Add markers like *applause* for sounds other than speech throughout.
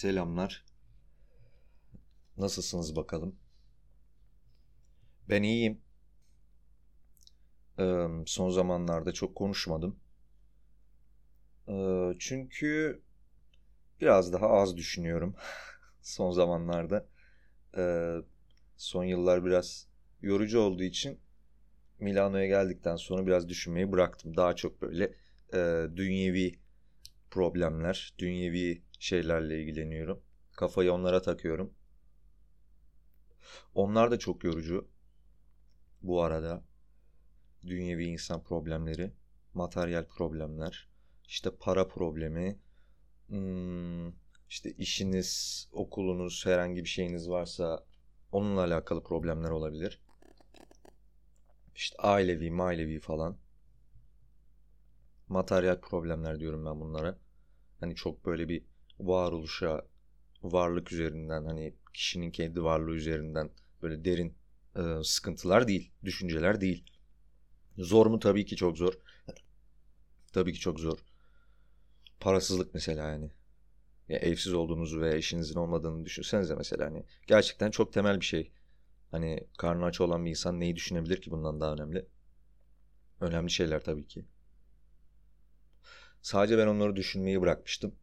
Selamlar. Nasılsınız bakalım? Ben iyiyim. Ee, son zamanlarda çok konuşmadım. Ee, çünkü biraz daha az düşünüyorum *laughs* son zamanlarda. Ee, son yıllar biraz yorucu olduğu için Milano'ya geldikten sonra biraz düşünmeyi bıraktım. Daha çok böyle e, dünyevi problemler, dünyevi şeylerle ilgileniyorum. Kafayı onlara takıyorum. Onlar da çok yorucu. Bu arada dünyevi insan problemleri, materyal problemler, işte para problemi, hmm, işte işiniz, okulunuz, herhangi bir şeyiniz varsa onunla alakalı problemler olabilir. İşte ailevi, mailevi falan. Materyal problemler diyorum ben bunlara. Hani çok böyle bir varoluşa, varlık üzerinden hani kişinin kendi varlığı üzerinden böyle derin e, sıkıntılar değil, düşünceler değil. Zor mu? Tabii ki çok zor. Tabii ki çok zor. Parasızlık mesela yani. Ya evsiz olduğunuzu veya eşinizin olmadığını düşünsenize mesela hani gerçekten çok temel bir şey. Hani karnı aç olan bir insan neyi düşünebilir ki bundan daha önemli? Önemli şeyler tabii ki. Sadece ben onları düşünmeyi bırakmıştım.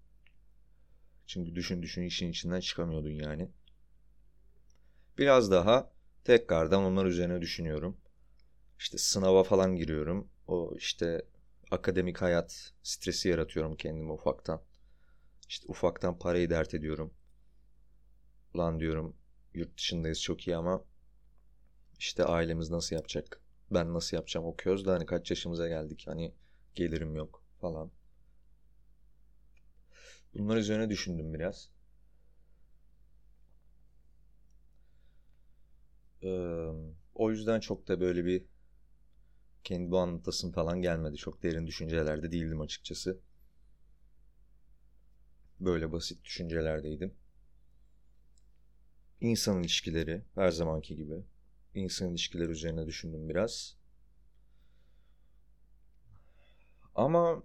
Çünkü düşün düşün işin içinden çıkamıyordun yani. Biraz daha tekrardan onlar üzerine düşünüyorum. İşte sınava falan giriyorum. O işte akademik hayat stresi yaratıyorum kendime ufaktan. İşte ufaktan parayı dert ediyorum. Ulan diyorum yurt dışındayız çok iyi ama işte ailemiz nasıl yapacak? Ben nasıl yapacağım? Okuyoruz da hani kaç yaşımıza geldik hani gelirim yok falan. Bunlar üzerine düşündüm biraz. Ee, o yüzden çok da böyle bir kendi anlatasım falan gelmedi. Çok derin düşüncelerde değildim açıkçası. Böyle basit düşüncelerdeydim. İnsan ilişkileri her zamanki gibi. İnsan ilişkileri üzerine düşündüm biraz. Ama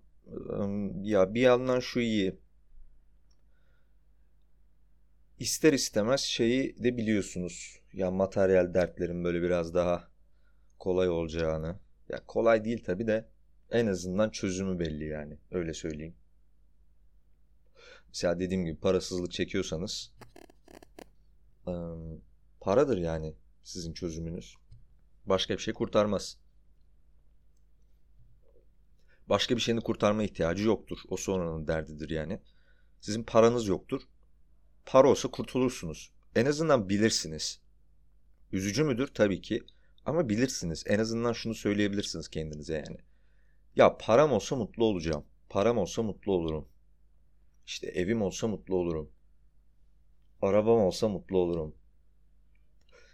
ya bir yandan şu iyi. İster istemez şeyi de biliyorsunuz. Ya materyal dertlerin böyle biraz daha kolay olacağını. Ya kolay değil tabi de en azından çözümü belli yani. Öyle söyleyeyim. Mesela dediğim gibi parasızlık çekiyorsanız paradır yani sizin çözümünüz. Başka bir şey kurtarmaz. Başka bir şeyini kurtarma ihtiyacı yoktur. O sonranın derdidir yani. Sizin paranız yoktur. Para olsa kurtulursunuz. En azından bilirsiniz. Üzücü müdür? Tabii ki. Ama bilirsiniz. En azından şunu söyleyebilirsiniz kendinize yani. Ya param olsa mutlu olacağım. Param olsa mutlu olurum. İşte evim olsa mutlu olurum. Arabam olsa mutlu olurum.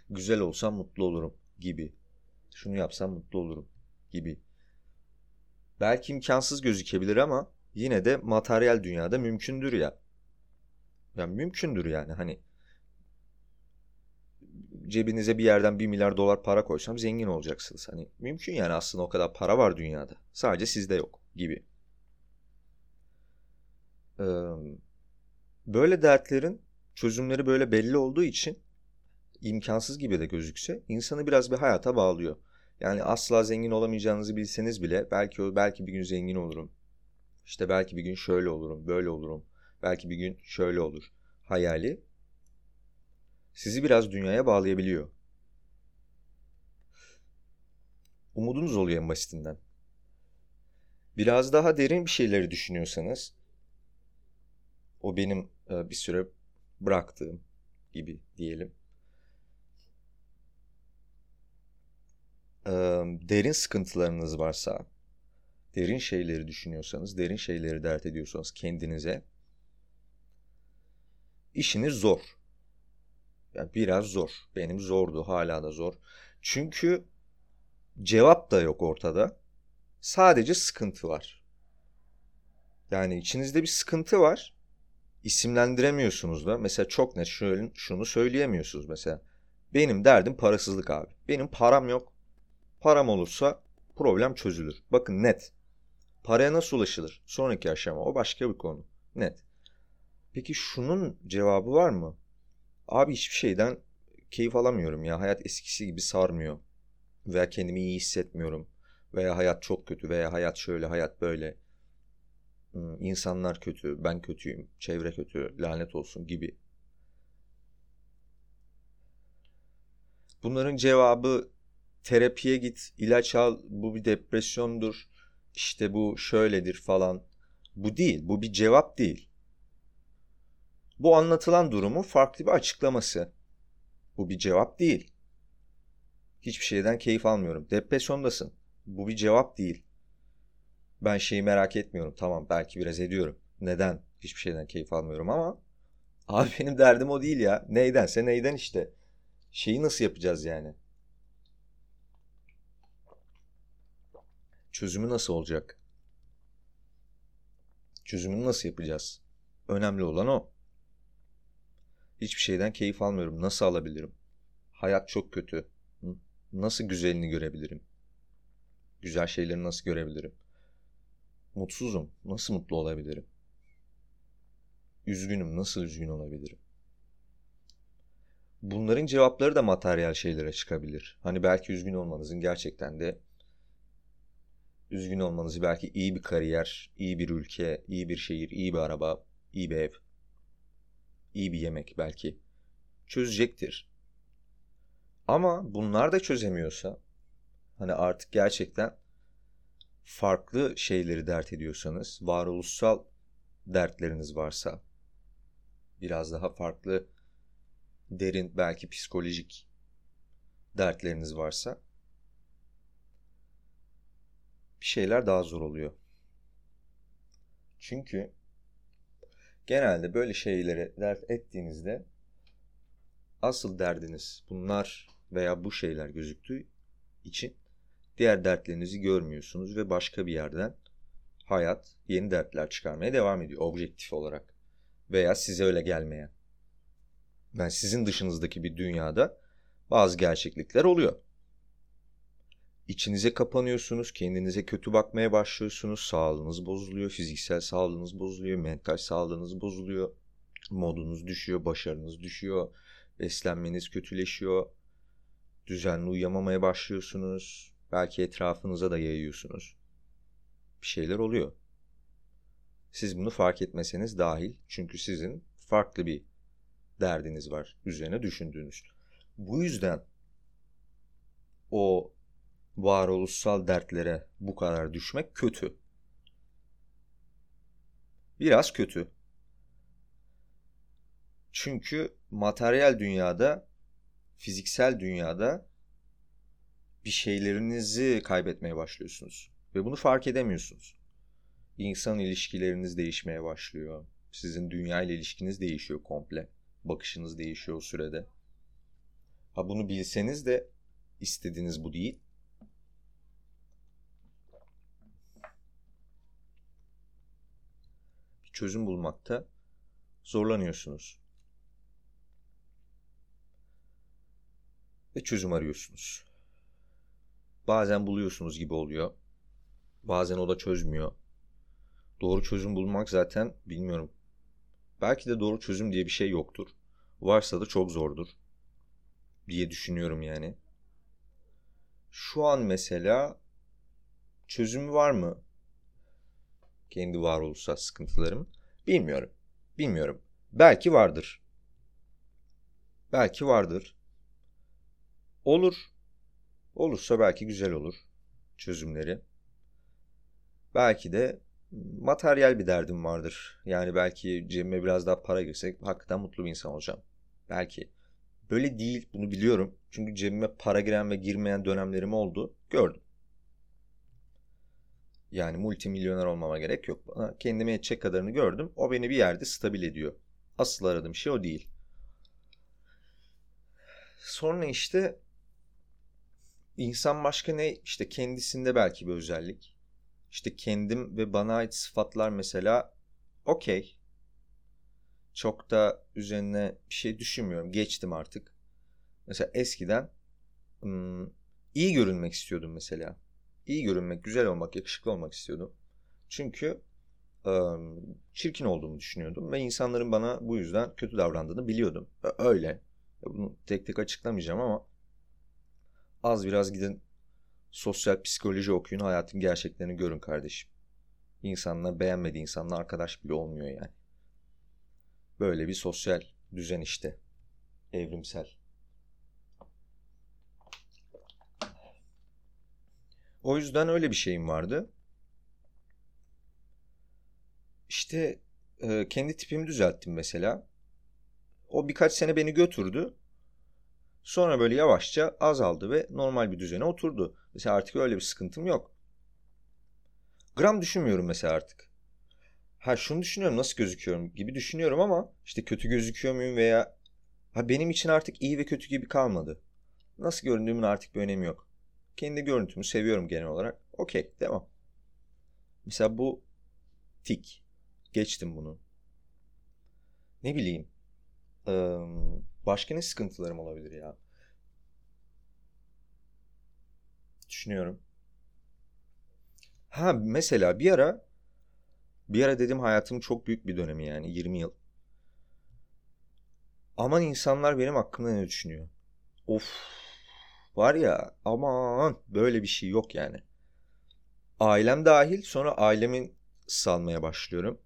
Güzel olsam mutlu olurum gibi. Şunu yapsam mutlu olurum gibi. Belki imkansız gözükebilir ama yine de materyal dünyada mümkündür ya. Yani mümkündür yani hani cebinize bir yerden bir milyar dolar para koysam zengin olacaksınız. Hani mümkün yani aslında o kadar para var dünyada. Sadece sizde yok gibi. Böyle dertlerin çözümleri böyle belli olduğu için imkansız gibi de gözükse insanı biraz bir hayata bağlıyor. Yani asla zengin olamayacağınızı bilseniz bile belki belki bir gün zengin olurum. İşte belki bir gün şöyle olurum, böyle olurum. Belki bir gün şöyle olur. Hayali sizi biraz dünyaya bağlayabiliyor. Umudunuz oluyor en basitinden. Biraz daha derin bir şeyleri düşünüyorsanız o benim e, bir süre bıraktığım gibi diyelim. Derin sıkıntılarınız varsa, derin şeyleri düşünüyorsanız, derin şeyleri dert ediyorsanız kendinize işiniz zor. Yani biraz zor. Benim zordu, hala da zor. Çünkü cevap da yok ortada. Sadece sıkıntı var. Yani içinizde bir sıkıntı var. İsimlendiremiyorsunuz da. Mesela çok net şöyle, şunu söyleyemiyorsunuz mesela. Benim derdim parasızlık abi. Benim param yok. Param olursa problem çözülür. Bakın net. Paraya nasıl ulaşılır? Sonraki aşama o başka bir konu. Net. Peki şunun cevabı var mı? Abi hiçbir şeyden keyif alamıyorum ya. Hayat eskisi gibi sarmıyor. Veya kendimi iyi hissetmiyorum. Veya hayat çok kötü veya hayat şöyle, hayat böyle. Hmm, insanlar kötü, ben kötüyüm, çevre kötü, lanet olsun gibi. Bunların cevabı terapiye git, ilaç al, bu bir depresyondur, işte bu şöyledir falan. Bu değil, bu bir cevap değil. Bu anlatılan durumun farklı bir açıklaması. Bu bir cevap değil. Hiçbir şeyden keyif almıyorum. Depresyondasın. Bu bir cevap değil. Ben şeyi merak etmiyorum. Tamam belki biraz ediyorum. Neden? Hiçbir şeyden keyif almıyorum ama abi benim derdim o değil ya. Neydense neyden işte. Şeyi nasıl yapacağız yani? Çözümü nasıl olacak? Çözümünü nasıl yapacağız? Önemli olan o. Hiçbir şeyden keyif almıyorum. Nasıl alabilirim? Hayat çok kötü. Nasıl güzelini görebilirim? Güzel şeyleri nasıl görebilirim? Mutsuzum. Nasıl mutlu olabilirim? Üzgünüm. Nasıl üzgün olabilirim? Bunların cevapları da materyal şeylere çıkabilir. Hani belki üzgün olmanızın gerçekten de üzgün olmanızı belki iyi bir kariyer, iyi bir ülke, iyi bir şehir, iyi bir araba, iyi bir ev, iyi bir yemek belki çözecektir. Ama bunlar da çözemiyorsa hani artık gerçekten farklı şeyleri dert ediyorsanız, varoluşsal dertleriniz varsa biraz daha farklı derin belki psikolojik dertleriniz varsa bir şeyler daha zor oluyor. Çünkü genelde böyle şeylere dert ettiğinizde asıl derdiniz bunlar veya bu şeyler gözüktüğü için diğer dertlerinizi görmüyorsunuz ve başka bir yerden hayat yeni dertler çıkarmaya devam ediyor objektif olarak veya size öyle gelmeyen. Yani sizin dışınızdaki bir dünyada bazı gerçeklikler oluyor. İçinize kapanıyorsunuz, kendinize kötü bakmaya başlıyorsunuz, sağlığınız bozuluyor, fiziksel sağlığınız bozuluyor, mental sağlığınız bozuluyor, modunuz düşüyor, başarınız düşüyor, beslenmeniz kötüleşiyor, düzenli uyuyamamaya başlıyorsunuz, belki etrafınıza da yayıyorsunuz. Bir şeyler oluyor. Siz bunu fark etmeseniz dahil çünkü sizin farklı bir derdiniz var üzerine düşündüğünüz. Bu yüzden o varoluşsal dertlere bu kadar düşmek kötü. Biraz kötü. Çünkü materyal dünyada, fiziksel dünyada bir şeylerinizi kaybetmeye başlıyorsunuz ve bunu fark edemiyorsunuz. İnsan ilişkileriniz değişmeye başlıyor. Sizin dünya ile ilişkiniz değişiyor komple. Bakışınız değişiyor o sürede. Ha bunu bilseniz de istediğiniz bu değil. Çözüm bulmakta zorlanıyorsunuz. Ve çözüm arıyorsunuz. Bazen buluyorsunuz gibi oluyor. Bazen o da çözmüyor. Doğru çözüm bulmak zaten bilmiyorum Belki de doğru çözüm diye bir şey yoktur. Varsa da çok zordur diye düşünüyorum yani. Şu an mesela çözümü var mı? Kendi varoluşsal sıkıntılarım. Bilmiyorum. Bilmiyorum. Belki vardır. Belki vardır. Olur. Olursa belki güzel olur çözümleri. Belki de materyal bir derdim vardır. Yani belki cebime biraz daha para girsek hakikaten mutlu bir insan olacağım. Belki. Böyle değil bunu biliyorum. Çünkü cebime para giren ve girmeyen dönemlerim oldu. Gördüm. Yani multimilyoner olmama gerek yok. Bana kendime yetecek kadarını gördüm. O beni bir yerde stabil ediyor. Asıl aradığım şey o değil. Sonra işte insan başka ne? İşte kendisinde belki bir özellik işte kendim ve bana ait sıfatlar mesela okey. Çok da üzerine bir şey düşünmüyorum. Geçtim artık. Mesela eskiden iyi görünmek istiyordum mesela. İyi görünmek, güzel olmak, yakışıklı olmak istiyordum. Çünkü çirkin olduğumu düşünüyordum ve insanların bana bu yüzden kötü davrandığını biliyordum. Öyle. Bunu tek tek açıklamayacağım ama az biraz gidin sosyal psikoloji okuyun hayatın gerçeklerini görün kardeşim. İnsanlar beğenmediği insanla arkadaş bile olmuyor yani. Böyle bir sosyal düzen işte. Evrimsel. O yüzden öyle bir şeyim vardı. İşte e, kendi tipimi düzelttim mesela. O birkaç sene beni götürdü. Sonra böyle yavaşça azaldı ve normal bir düzene oturdu. Mesela artık öyle bir sıkıntım yok. Gram düşünmüyorum mesela artık. Ha şunu düşünüyorum nasıl gözüküyorum gibi düşünüyorum ama işte kötü gözüküyor muyum veya ha benim için artık iyi ve kötü gibi kalmadı. Nasıl göründüğümün artık bir önemi yok. Kendi görüntümü seviyorum genel olarak. Okey devam. Mesela bu tik. Geçtim bunu. Ne bileyim. Başka ne sıkıntılarım olabilir ya? Düşünüyorum. Ha mesela bir ara bir ara dedim hayatımın çok büyük bir dönemi yani 20 yıl. Aman insanlar benim hakkımda ne düşünüyor? Of var ya aman böyle bir şey yok yani. Ailem dahil sonra ailemin salmaya başlıyorum.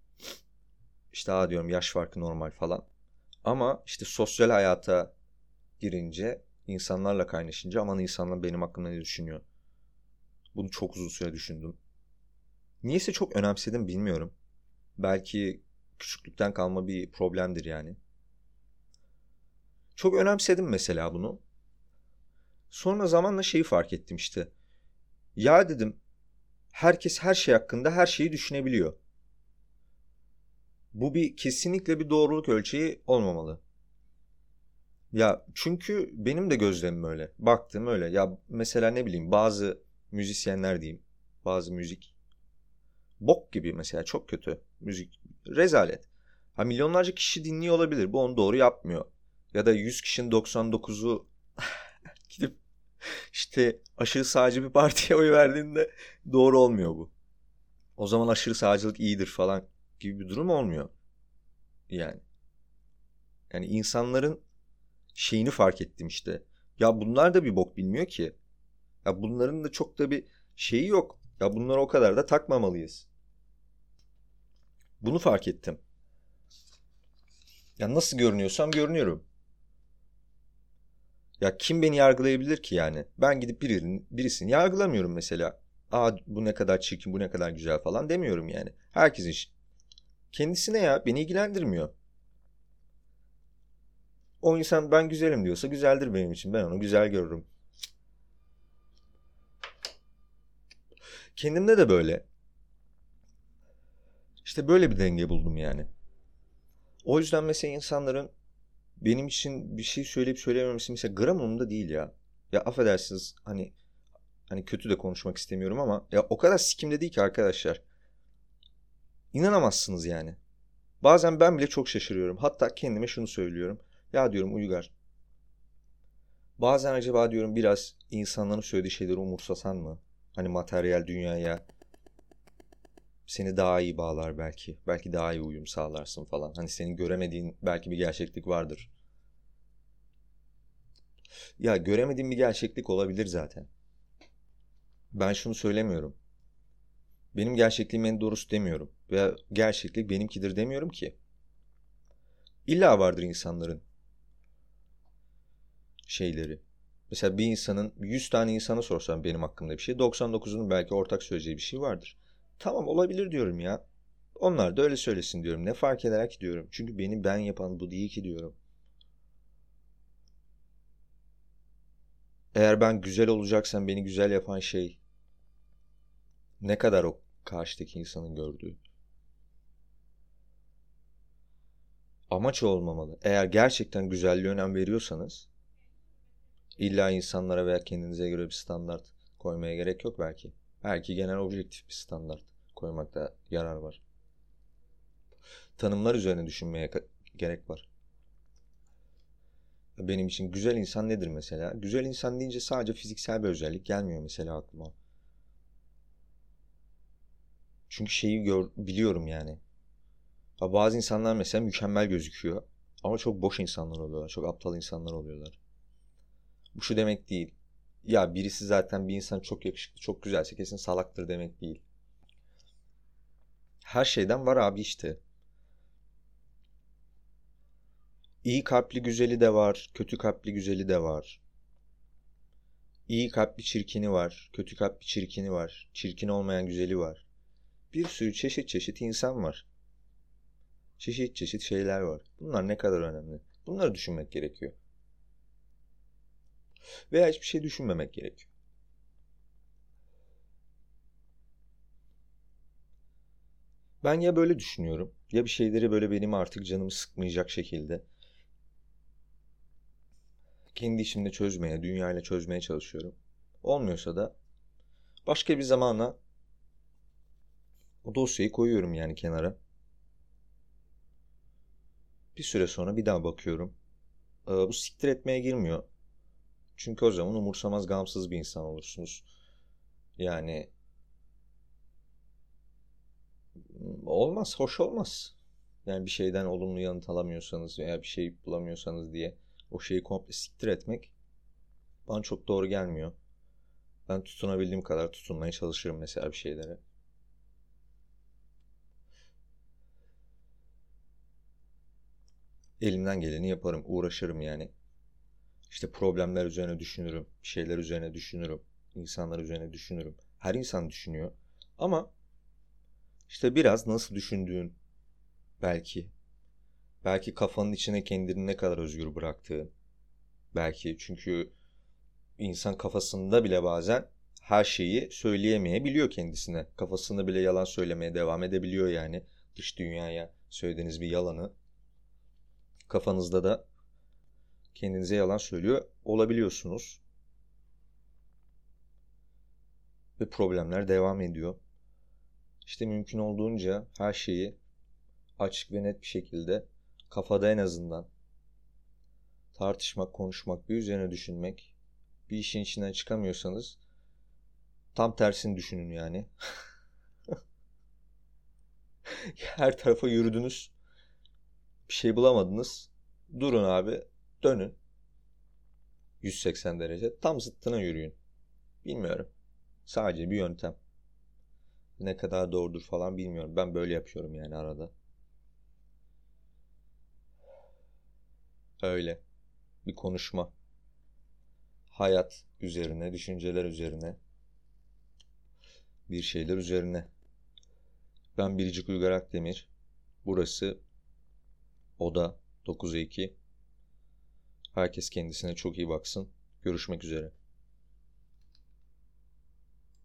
İşte ha diyorum yaş farkı normal falan. Ama işte sosyal hayata girince insanlarla kaynaşınca aman insanlar benim hakkımda ne düşünüyor? Bunu çok uzun süre düşündüm. Niyeyse çok önemsedim bilmiyorum. Belki küçüklükten kalma bir problemdir yani. Çok önemsedim mesela bunu. Sonra zamanla şeyi fark ettim işte. Ya dedim herkes her şey hakkında her şeyi düşünebiliyor. Bu bir kesinlikle bir doğruluk ölçeği olmamalı. Ya çünkü benim de gözlemim öyle. Baktım öyle. Ya mesela ne bileyim bazı müzisyenler diyeyim. Bazı müzik bok gibi mesela çok kötü müzik rezalet. Ha milyonlarca kişi dinliyor olabilir. Bu onu doğru yapmıyor. Ya da 100 kişinin 99'u gidip işte aşırı sağcı bir partiye oy verdiğinde doğru olmuyor bu. O zaman aşırı sağcılık iyidir falan gibi bir durum olmuyor. Yani. Yani insanların şeyini fark ettim işte. Ya bunlar da bir bok bilmiyor ki. Ya bunların da çok da bir şeyi yok. Ya bunları o kadar da takmamalıyız. Bunu fark ettim. Ya nasıl görünüyorsam görünüyorum. Ya kim beni yargılayabilir ki yani? Ben gidip birinin, birisini yargılamıyorum mesela. Aa bu ne kadar çirkin, bu ne kadar güzel falan demiyorum yani. Herkesin kendisine ya beni ilgilendirmiyor. O insan ben güzelim diyorsa güzeldir benim için. Ben onu güzel görürüm. Kendimde de böyle. İşte böyle bir denge buldum yani. O yüzden mesela insanların benim için bir şey söyleyip söylememesi mesela gram umurumda değil ya. Ya affedersiniz hani hani kötü de konuşmak istemiyorum ama ya o kadar sikimde değil ki arkadaşlar. İnanamazsınız yani. Bazen ben bile çok şaşırıyorum. Hatta kendime şunu söylüyorum. Ya diyorum Uygar. Bazen acaba diyorum biraz insanların söylediği şeyleri umursasan mı? Hani materyal dünyaya seni daha iyi bağlar belki. Belki daha iyi uyum sağlarsın falan. Hani senin göremediğin belki bir gerçeklik vardır. Ya göremediğin bir gerçeklik olabilir zaten. Ben şunu söylemiyorum. Benim gerçekliğim en doğrusu demiyorum. Veya gerçeklik benimkidir demiyorum ki. İlla vardır insanların şeyleri. Mesela bir insanın 100 tane insana sorsam benim hakkımda bir şey 99'unun belki ortak söyleyeceği bir şey vardır. Tamam olabilir diyorum ya. Onlar da öyle söylesin diyorum. Ne fark eder ki diyorum. Çünkü beni ben yapan bu değil ki diyorum. Eğer ben güzel olacaksam beni güzel yapan şey ne kadar o karşıdaki insanın gördüğü. Amaç olmamalı. Eğer gerçekten güzelliğe önem veriyorsanız illa insanlara veya kendinize göre bir standart koymaya gerek yok belki. Belki genel objektif bir standart koymakta yarar var. Tanımlar üzerine düşünmeye gerek var. Benim için güzel insan nedir mesela? Güzel insan deyince sadece fiziksel bir özellik gelmiyor mesela aklıma. Çünkü şeyi gör, biliyorum yani. Ha, bazı insanlar mesela mükemmel gözüküyor. Ama çok boş insanlar oluyorlar. Çok aptal insanlar oluyorlar. Bu şu demek değil. Ya birisi zaten bir insan çok yakışıklı, çok güzelse kesin salaktır demek değil. Her şeyden var abi işte. İyi kalpli güzeli de var, kötü kalpli güzeli de var. İyi kalpli çirkini var, kötü kalpli çirkini var, çirkin olmayan güzeli var. Bir sürü çeşit çeşit insan var. Çeşit çeşit şeyler var. Bunlar ne kadar önemli. Bunları düşünmek gerekiyor. Veya hiçbir şey düşünmemek gerekiyor. Ben ya böyle düşünüyorum ya bir şeyleri böyle benim artık canımı sıkmayacak şekilde kendi içimde çözmeye, dünyayla çözmeye çalışıyorum. Olmuyorsa da başka bir zamana o dosyayı koyuyorum yani kenara. Bir süre sonra bir daha bakıyorum. Ee, bu siktir etmeye girmiyor. Çünkü o zaman umursamaz, gamsız bir insan olursunuz. Yani olmaz, hoş olmaz. Yani bir şeyden olumlu yanıt alamıyorsanız veya bir şey bulamıyorsanız diye o şeyi komple siktir etmek bana çok doğru gelmiyor. Ben tutunabildiğim kadar tutunmaya çalışırım mesela bir şeylere. Elimden geleni yaparım, uğraşırım yani. İşte problemler üzerine düşünürüm, şeyler üzerine düşünürüm, insanlar üzerine düşünürüm. Her insan düşünüyor. Ama işte biraz nasıl düşündüğün belki Belki kafanın içine kendini ne kadar özgür bıraktığı. Belki çünkü insan kafasında bile bazen her şeyi söyleyemeyebiliyor kendisine. Kafasında bile yalan söylemeye devam edebiliyor yani. Dış dünyaya söylediğiniz bir yalanı kafanızda da kendinize yalan söylüyor olabiliyorsunuz. Ve problemler devam ediyor. İşte mümkün olduğunca her şeyi açık ve net bir şekilde kafada en azından tartışmak, konuşmak, bir üzerine düşünmek, bir işin içinden çıkamıyorsanız tam tersini düşünün yani. *laughs* Her tarafa yürüdünüz. Bir şey bulamadınız. Durun abi. Dönün. 180 derece. Tam zıttına yürüyün. Bilmiyorum. Sadece bir yöntem. Ne kadar doğrudur falan bilmiyorum. Ben böyle yapıyorum yani arada. Öyle. Bir konuşma. Hayat üzerine, düşünceler üzerine. Bir şeyler üzerine. Ben Biricik Uygar Akdemir. Burası Oda 9'a 2. Herkes kendisine çok iyi baksın. Görüşmek üzere.